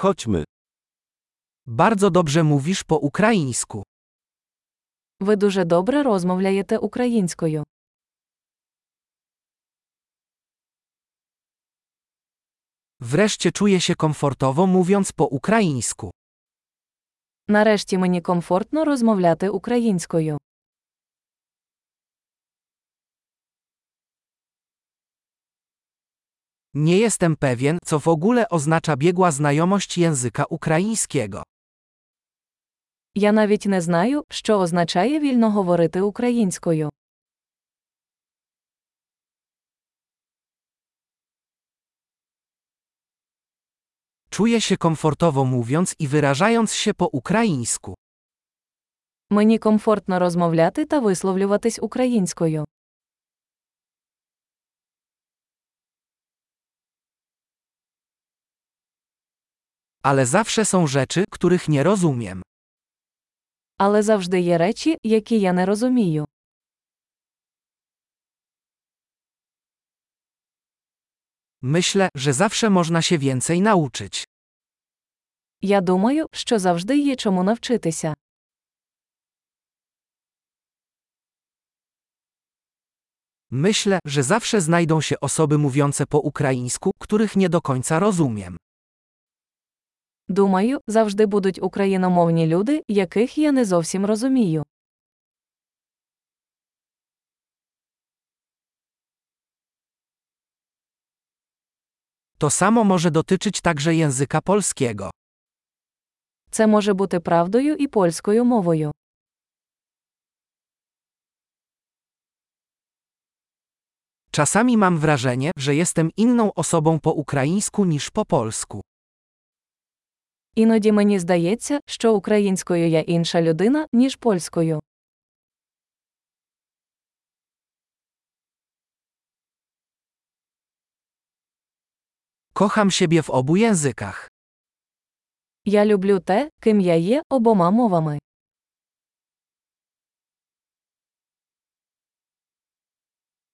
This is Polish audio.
Chodźmy. Bardzo dobrze mówisz po ukraińsku. Ви дуже добре розмовляєте українською. Wreszcie czuję się komfortowo mówiąc po ukraińsku. Нарешті мені комфортно розмовляти українською. Nie jestem pewien, co w ogóle oznacza biegła znajomość języka ukraińskiego. Я навіть не знаю, що означає вільно говорити українською. Czuję się komfortowo mówiąc i wyrażając się po ukraińsku. Мені комфортно розмовляти та висловлюватись українською. Ale zawsze są rzeczy, których nie rozumiem. Але завжди є речі, які я не розумію. Myślę, że zawsze można się więcej nauczyć. Я думаю, що завжди є чому навчитися. Myślę, że zawsze znajdą się osoby mówiące po ukraińsku, których nie do końca rozumiem. Думаю, завжди будуть україномовні люди, яких я не зовсім розумію. To samo może dotyczyć także języka polskiego. Це може бути правдою і польською мовою. Czasami mam wrażenie, że jestem inną osobą po ukraińsku niż po polsku. Іноді мені здається, що українською я інша людина, ніж польською. Kocham siebie w obu językach. Я люблю те, ким я є обома мовами.